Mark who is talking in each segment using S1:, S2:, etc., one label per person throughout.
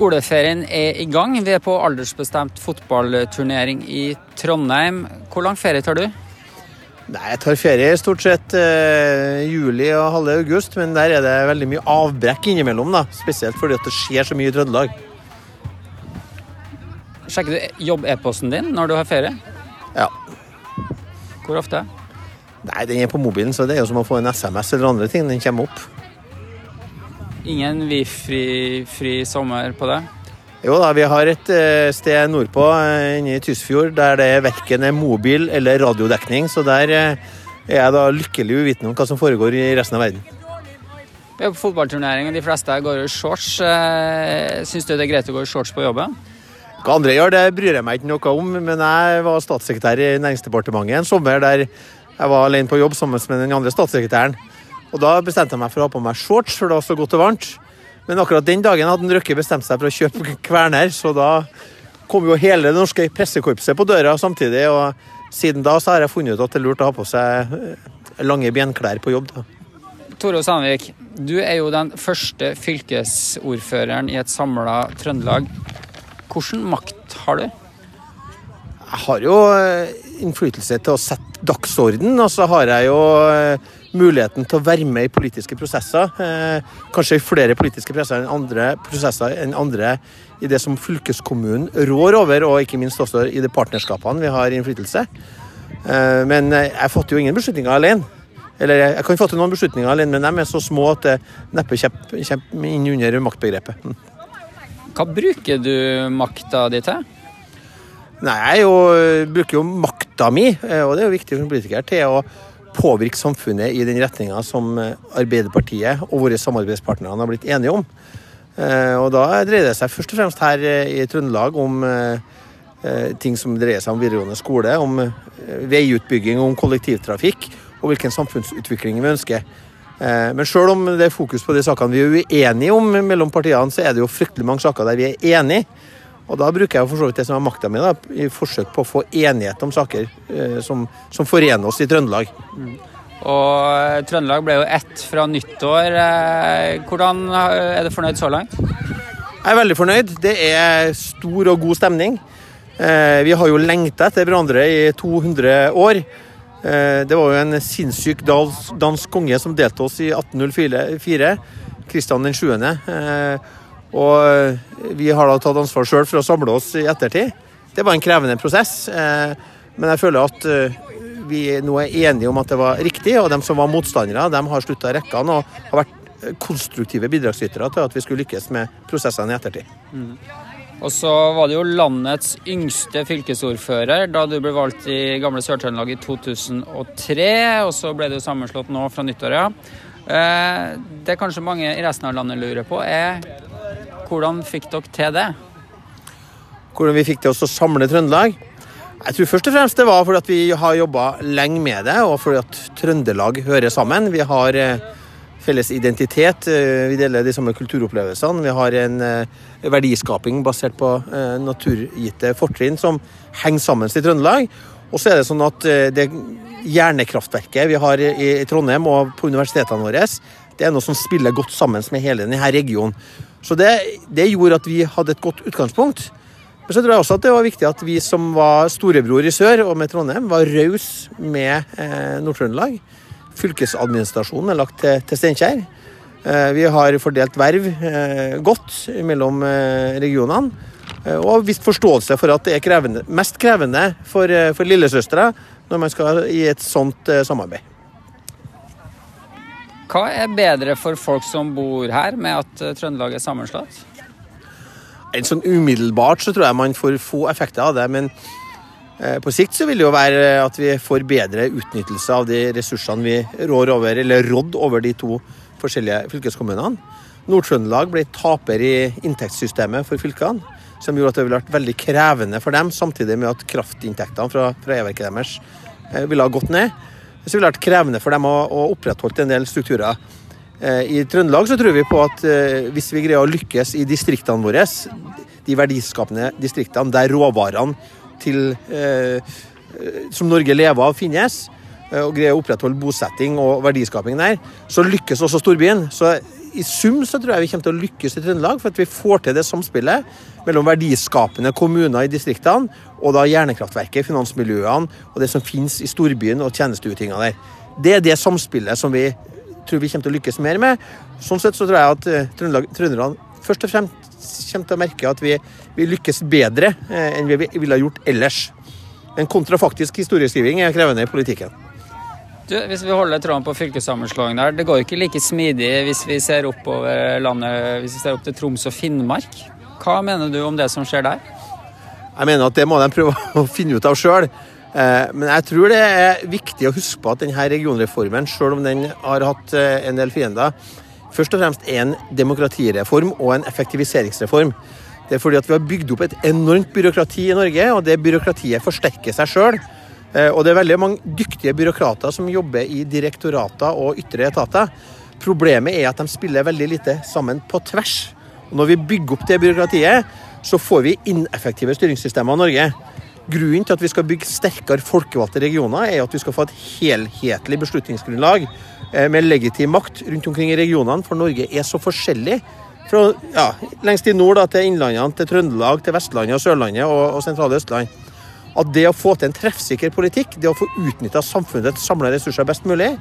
S1: Skoleferien er i gang. Vi er på aldersbestemt fotballturnering i Trondheim. Hvor lang ferie tar du?
S2: Nei, Jeg tar ferie stort sett eh, juli og halve august, men der er det veldig mye avbrekk innimellom. da, Spesielt fordi at det skjer så mye i Trøndelag.
S1: Sjekker du jobb-e-posten din når du har ferie?
S2: Ja.
S1: Hvor ofte?
S2: Nei, Den er på mobilen, så det er jo som å få en SMS eller andre ting. Den kommer opp.
S1: Ingen vifri, fri sommer på det?
S2: Jo da, vi har et eh, sted nordpå, eh, inne i Tysfjord, der det verken er mobil eller radiodekning. Så der eh, er jeg da lykkelig uvitende om hva som foregår i resten av verden.
S1: Vi er på fotballturnering, og de fleste går i shorts. Syns du det er greit å gå i shorts på jobben?
S2: Hva andre gjør, det bryr jeg meg ikke noe om, men jeg var statssekretær i Næringsdepartementet en sommer der jeg var alene på jobb sammen med den andre statssekretæren. Og Da bestemte jeg meg for å ha på meg shorts, for det var så godt og varmt. Men akkurat den dagen hadde Røkke bestemt seg for å kjøpe kverner, så da kom jo hele det norske pressekorpset på døra samtidig. og Siden da så har jeg funnet ut at det er lurt å ha på seg eh, lange benklær på jobb. da.
S1: Tore Sandvik, du er jo den første fylkesordføreren i et samla Trøndelag. Hvilken makt har du?
S2: Jeg har jo eh, innflytelse til å sette dagsorden, og så har jeg jo eh, muligheten til å være med i politiske prosesser. Eh, kanskje i flere politiske prosesser enn andre, prosesser enn andre i det som fylkeskommunen rår over, og ikke minst også i de partnerskapene vi har innflytelse. Eh, men jeg fatter jo ingen beslutninger alene. Eller jeg kan fatte noen beslutninger alene, men de er så små at det neppe kommer inn under maktbegrepet. Mm.
S1: Hva bruker du makta di til?
S2: Nei, Jeg jo, bruker jo makta mi, og det er jo viktig for en politiker, til å påvirke samfunnet i den retninga som Arbeiderpartiet og våre samarbeidspartnere har blitt enige om. Og Da dreier det seg først og fremst her i Trøndelag om ting som dreier seg om videregående skole, om veiutbygging, om kollektivtrafikk og hvilken samfunnsutvikling vi ønsker. Men selv om det er fokus på de sakene vi er uenige om mellom partiene, så er det jo fryktelig mange saker der vi er enige. Og da bruker jeg for så vidt det som er makta mi, i forsøk på å få enighet om saker eh, som, som, forener oss i Trøndelag. Mm.
S1: Og Trøndelag ble jo ett fra nyttår. Hvordan er du fornøyd så langt?
S2: Jeg er veldig fornøyd. Det er stor og god stemning. Vi har jo lengta etter hverandre i 200 år. Det var jo en sinnssyk dansk konge som delte oss i 1804. Kristian 7. Og eh, vi har da tatt ansvar sjøl for å samle oss i ettertid. Det var en krevende prosess, eh, men jeg føler at eh, vi nå er enige om at det var riktig, og de som var motstandere, de har slutta rekkene og har vært konstruktive bidragsytere til at vi skulle lykkes med prosessene i ettertid. Mm.
S1: Og så var det jo landets yngste fylkesordfører da du ble valgt i gamle Sør-Trøndelag i 2003. Og så ble du sammenslått nå fra nyttår, ja. Det kanskje mange i resten av landet lurer på, er hvordan fikk dere til det?
S2: Hvordan vi fikk til oss å samle Trøndelag? Jeg tror først og fremst det var fordi at vi har jobba lenge med det, og fordi at Trøndelag hører sammen. Vi har eh, felles identitet, eh, vi deler de samme kulturopplevelsene. Vi har en eh, verdiskaping basert på naturgitte fortrinn som henger sammen i Trøndelag. Og så er det sånn at det hjernekraftverket vi har i Trondheim og på universitetene våre, det er noe som spiller godt sammen med hele denne regionen. Så det, det, gjorde at vi hadde et godt utgangspunkt. Men så tror jeg også at det var viktig at vi som var storebror i sør og med Trondheim, var rause med eh, Nord-Trøndelag. Fylkesadministrasjonen er lagt til, til Steinkjer. Eh, vi har fordelt verv eh, godt mellom eh, regionene. Eh, og vist forståelse for at det er krevende, mest krevende for, eh, for lillesøstre når man skal i et sånt samarbeid.
S1: Hva er bedre for folk som bor her, med at eh, Trøndelag er sammenslått?
S2: En sånn Umiddelbart så tror jeg man får få effekter av det. Men eh, på sikt så vil det jo være at vi får bedre utnyttelse av de ressursene vi rår over, eller rådd over de to forskjellige fylkeskommunene. Nord-Trøndelag ble taper i inntektssystemet for fylkene, som gjorde at det ville vært veldig krevende for dem, samtidig med at kraftinntektene fra, fra e-verket deres eh, ville ha gått ned så ville det vært krevende for dem å, å opprettholde en del strukturer. Eh, I Trøndelag så tror vi på at eh, hvis vi greier å lykkes i distriktene våre, de verdiskapende distriktene der råvarene til, eh, som Norge lever av, finnes, og greier å opprettholde bosetting og verdiskaping der, så lykkes også storbyen. Så i sum så tror jeg vi kommer til å lykkes i Trøndelag, for at vi får til det samspillet mellom verdiskapende kommuner i distriktene og da hjernekraftverket, finansmiljøene og det som finnes i storbyen og tjenesteutinga der. Det er det samspillet som vi tror vi kommer til å lykkes mer med. Sånn sett så tror jeg at uh, trønderne først og fremst kommer til å merke at vi, vi lykkes bedre uh, enn vi ville gjort ellers. En kontrafaktisk historieskriving er krevende i politikken.
S1: Du, hvis vi holder tråden på fylkessammenslåing der, det går ikke like smidig hvis vi ser oppover landet, hvis vi ser opp til Troms og Finnmark. Hva mener du om det som skjer der?
S2: Jeg mener at det må de prøve å finne ut av sjøl. Eh, men jeg tror det er viktig å huske på at denne regionreformen, selv om den har hatt eh, en del fiender, først og fremst er en demokratireform og en effektiviseringsreform. Det er fordi at vi har bygd opp et enormt byråkrati i Norge, og det byråkratiet forsterker seg sjøl. Eh, og det er veldig mange dyktige byråkrater som jobber i direktorater og ytre etater. Problemet er at de spiller veldig lite sammen på tvers. Og når vi bygger opp det byråkratiet, så får vi ineffektive styringssystemer i Norge. Grunnen til at vi skal bygge sterkere folkevalgte regioner, er at vi skal få et helhetlig beslutningsgrunnlag eh, med legitim makt rundt omkring i regionene, for Norge er så forskjellig. Fra ja, lengst i nord da, til Innlandene, til Trøndelag, til Vestlandet og Sørlandet og, og sentrale Østland at det å få til en treffsikker politikk, det å få utnytta samfunnets samla ressurser best mulig,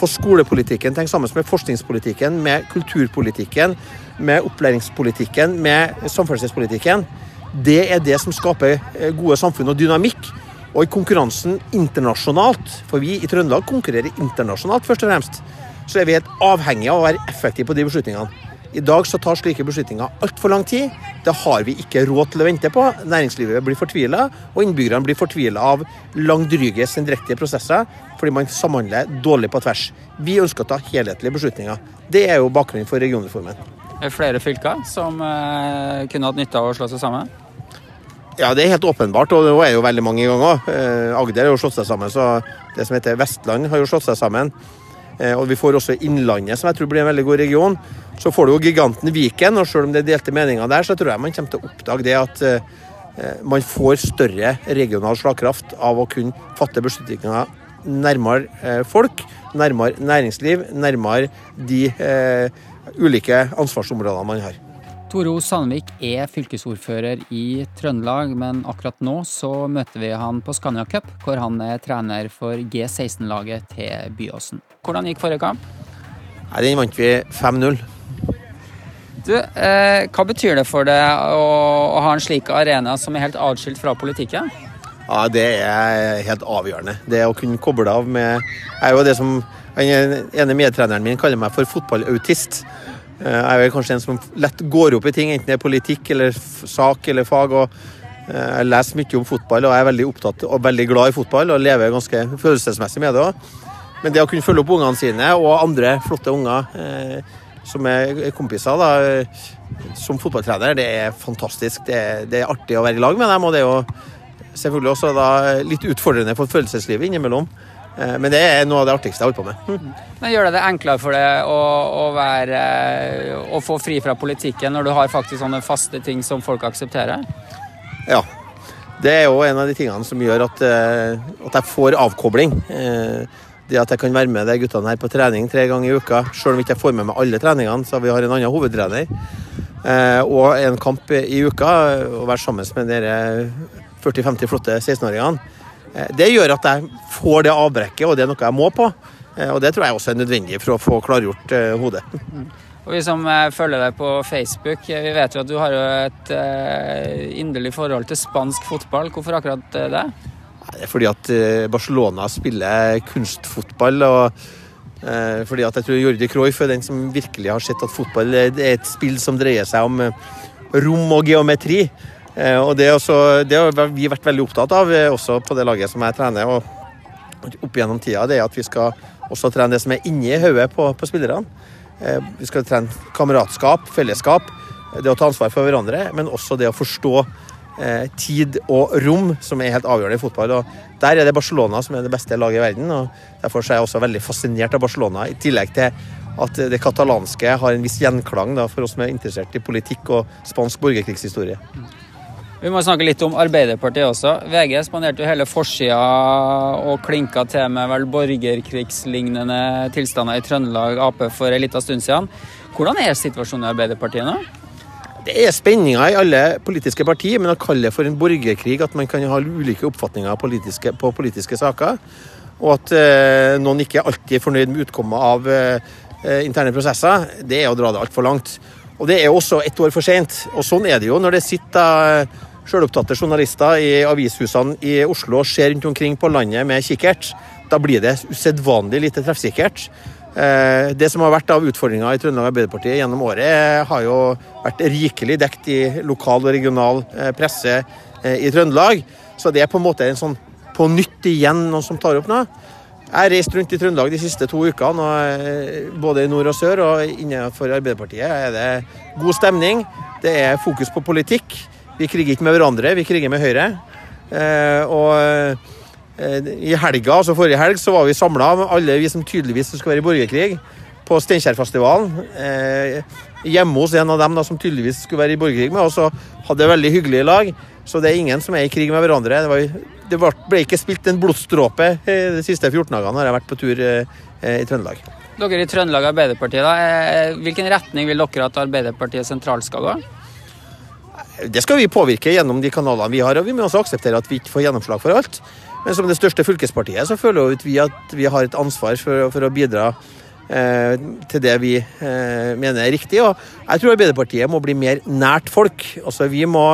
S2: få skolepolitikken tenkt sammen med forskningspolitikken, med kulturpolitikken, med opplæringspolitikken, med samferdselspolitikken, det er det som skaper eh, gode samfunn og dynamikk. Og i konkurransen internasjonalt, for vi i Trøndelag konkurrerer internasjonalt først og fremst, så er vi helt avhengige av å være effektive på de beslutningene. I dag så tar slike beslutninger altfor lang tid. Det har vi ikke råd til å vente på. Næringslivet blir fortvila, og innbyggerne blir fortvila av langdryge, sendrektige prosesser fordi man samhandler dårlig på tvers. Vi ønsker å ta helhetlige beslutninger. Det er jo bakgrunnen for regionreformen.
S1: Er det flere fylker som eh, kunne hatt nytte av å slå seg sammen?
S2: Ja, det er helt åpenbart, og det er jo veldig mange ganger. Eh, Agder har jo slått seg sammen, så det som heter Vestland har jo slått seg sammen. Eh, og vi får også Innlandet, som jeg tror blir en veldig god region. Så får du jo giganten Viken, og selv om det er delte meninger der, så tror jeg man kommer til å oppdage det at eh, man får større regional slagkraft av å kunne fatte beslutninger nærmere eh, folk, nærmere næringsliv, nærmere de eh, ulike ansvarsområdene man har.
S1: Toro Sandvik er fylkesordfører i Trøndelag, men akkurat nå så møter vi han på Scania Cup, hvor han er trener for G16-laget til Byåsen. Hvordan gikk forrige kamp?
S2: Nei, Den vant vi 5-0.
S1: Du, eh, Hva betyr det for deg å, å, ha en slik arena som er helt atskilt fra politikken?
S2: Ja, Det er helt avgjørende. Det å kunne koble av med Jeg er jo det som Den ene medtreneren min kaller meg for fotballautist. Eh, jeg er kanskje en som lett går opp i ting, enten det er politikk eller sak eller fag. og eh, Jeg leser mye om fotball og jeg er veldig opptatt og veldig glad i fotball og lever ganske følelsesmessig med det òg. Men det å kunne følge opp ungene sine og andre flotte unger eh, som er kompiser da, som fotballtrener, det er fantastisk. Det er, det er, artig å være i lag med dem. Og det er jo selvfølgelig også da, litt utfordrende for følelseslivet innimellom. Eh, men det er noe av det artigste jeg holder på med.
S1: Men Gjør det det enklere for deg å, å, være, å få fri fra politikken når du har faktisk sånne faste ting som folk aksepterer?
S2: Ja. Det er jo en av de tingene som gjør at, eh, at jeg får avkobling. Eh, det at jeg kan være med de guttene her på trening tre ganger i uka, selv om jeg ikke får med meg alle treningene, så vi har en annen hovedtrener, eh, og en kamp i uka, og være sammen med dere 40-50 flotte 16-åringene, eh, det gjør at jeg får det avbrekket, og det er noe jeg må på. Eh, og det tror jeg også er nødvendig for å få klargjort hodet.
S1: Og Vi som følger deg på Facebook, vi vet jo at du har et inderlig forhold til spansk fotball. Hvorfor akkurat det?
S2: Det er fordi at eh, Barcelona spiller kunstfotball. og eh, fordi at jeg tror Jordi Cruyff er den som virkelig har sett at fotball er et spill som dreier seg om eh, rom og geometri. Og det, også, det, har vi vært veldig opptatt av, også på det laget som jeg trener. og opp gjennom tida, det er at vi skal også trene det som er inni hodet på, på, spillerne. Vi skal trene kameratskap, fellesskap, det å ta ansvar for hverandre, men også det å forstå eh, tid og rom som er helt avgjørende i fotball. og Der er det Barcelona som er det beste laget i verden. og Derfor er jeg også veldig fascinert av Barcelona, i tillegg til at det katalanske har en viss gjenklang da, for oss som er interessert i politikk og spansk borgerkrigshistorie.
S1: Vi må snakke litt om Arbeiderpartiet også. VG spanderte jo hele forsida og klinka til med vel borgerkrigslignende tilstander i Trøndelag Ap for en liten stund siden. Hvordan er situasjonen i Arbeiderpartiet nå?
S2: Det er spenninger i alle politiske partier, men å kalle det for en borgerkrig, at man kan ha ulike oppfatninger politiske, på politiske saker, og at eh, noen ikke alltid er fornøyd med utkommet av eh, interne prosesser, det er å dra det altfor langt. Og det er også ett år for sent. Og sånn er det jo når det sitter sjølopptatte journalister i avishusene i Oslo og ser rundt omkring på landet med kikkert, da blir det usedvanlig lite treffsikkert. Eh, det som har vært av utfordringer i Trøndelag Arbeiderparti gjennom året, har jo vært rikelig dekt i lokal og regional eh, presse eh, i Trøndelag. Så det er på en måte en sånn på nytt igjen noen som tar opp nå. Jeg har reist rundt i Trøndelag de siste to ukene, både i nord og sør. Og innenfor Arbeiderpartiet er det god stemning. Det er fokus på politikk. Vi kriger ikke med hverandre, vi kriger med Høyre. Eh, og eh, i helga, altså forrige helg, så var vi samla, alle vi som tydeligvis skulle være i borgerkrig, på Steinkjerfestivalen. Eh, hjemme hos en av dem da, som tydeligvis skulle være i borgerkrig med oss, og hadde veldig hyggelig i lag. Så det er ingen som er i krig med hverandre. Det, var, det ble ikke spilt en blodsdråpe de siste 14 dagene når jeg har vært på tur i Trøndelag.
S1: Dere i Trøndelag Arbeiderparti, da, hvilken retning vil dere at Arbeiderpartiet sentralt skal gå?
S2: Det skal vi påvirke gjennom de kanalene vi har, og vi må også akseptere at vi ikke får gjennomslag for alt. Men som det største fylkespartiet så føler vi at vi har et ansvar for, for å bidra eh, til det vi eh, mener er riktig. Og jeg tror Arbeiderpartiet må bli mer nært folk. Altså Vi må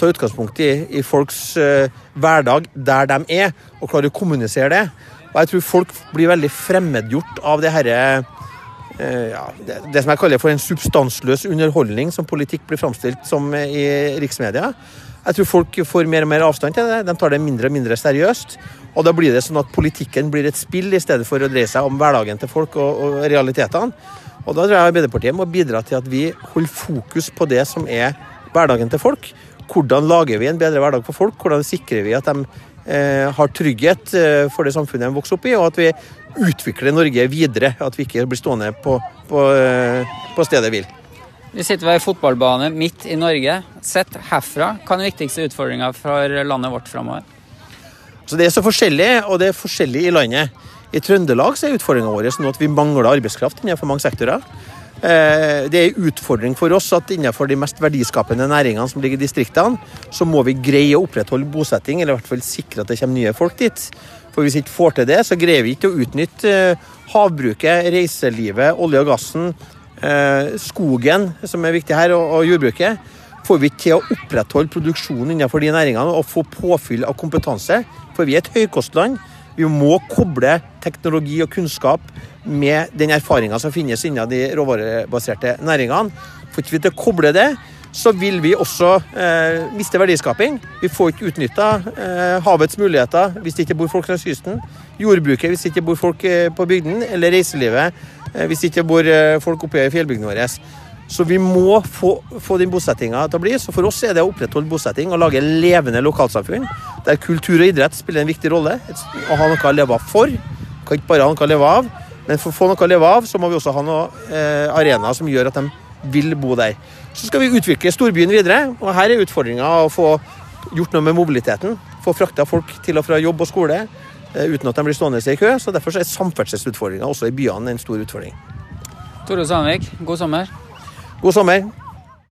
S2: ta utgangspunkt i, i folks eh, hverdag der de er, og klare å kommunisere det. Og jeg tror folk blir veldig fremmedgjort av det herre Eh, ja, det, det, som jeg kaller for en substansløs underholdning, som politikk blir framstilt som i riksmedia. Jeg tror folk får mer og mer avstand til det. De tar det mindre og mindre seriøst. Og da blir det sånn at politikken blir et spill i stedet for å dreie seg om hverdagen til folk og, og realitetene. Og da tror jeg Arbeiderpartiet må bidra til at vi holder fokus på det som er hverdagen til folk. Hvordan lager vi en bedre hverdag for folk? Hvordan sikrer vi at de eh, har trygghet eh, for det samfunnet de vokser opp i, og at vi utvikler Norge videre. At vi ikke blir stående på, på, eh, på stedet hvil.
S1: Vi sitter ved ei fotballbane midt i Norge. Sett herfra, hva er den viktigste utfordringa for landet vårt framover?
S2: Så det er så forskjellig, og det er forskjellig i landet. I Trøndelag så er utfordringa vår sånn at vi mangler arbeidskraft innenfor mange sektorer. Eh, det er en utfordring for oss at innenfor de mest verdiskapende næringene som ligger i distriktene, så må vi greie å opprettholde bosetting, eller i hvert fall sikre at det kommer nye folk dit. For hvis vi ikke får til det, så greier vi ikke å utnytte eh, havbruket, reiselivet, olje og gassen, skogen, som er viktig her, og jordbruket. Får vi til å opprettholde produksjonen innenfor de næringene og få påfyll av kompetanse, for vi er et høykostland. Vi må koble teknologi og kunnskap med den erfaringa som finnes innen de råvarebaserte næringene. Får ikke vi til å koble det, så vil vi også eh, miste verdiskaping. Vi får ikke utnytta eh, havets muligheter hvis det ikke bor folk langs kysten. Jordbruket hvis det ikke bor folk eh, på bygden, eller reiselivet eh, hvis det ikke bor eh, folk oppe i fjellbygdene våre. Så vi må få, få den bosettinga til å bli. Så for oss er det å opprettholde bosetting og lage levende lokalsamfunn der kultur og idrett spiller en viktig rolle. Å ha noe å leve av for. Kan ikke bare ha noe å leve av, men for å få noe å leve av, så må vi også ha noen eh, arenaer som gjør at de vil bo der. Så skal vi utvikle storbyen videre, og her er utfordringa å få gjort noe med mobiliteten. Få frakta folk til og fra jobb og skole uten at de blir stående i kø. så Derfor er samferdselsutfordringa også i byene en stor utfordring.
S1: Tore Sandvik, god sommer.
S2: God sommer.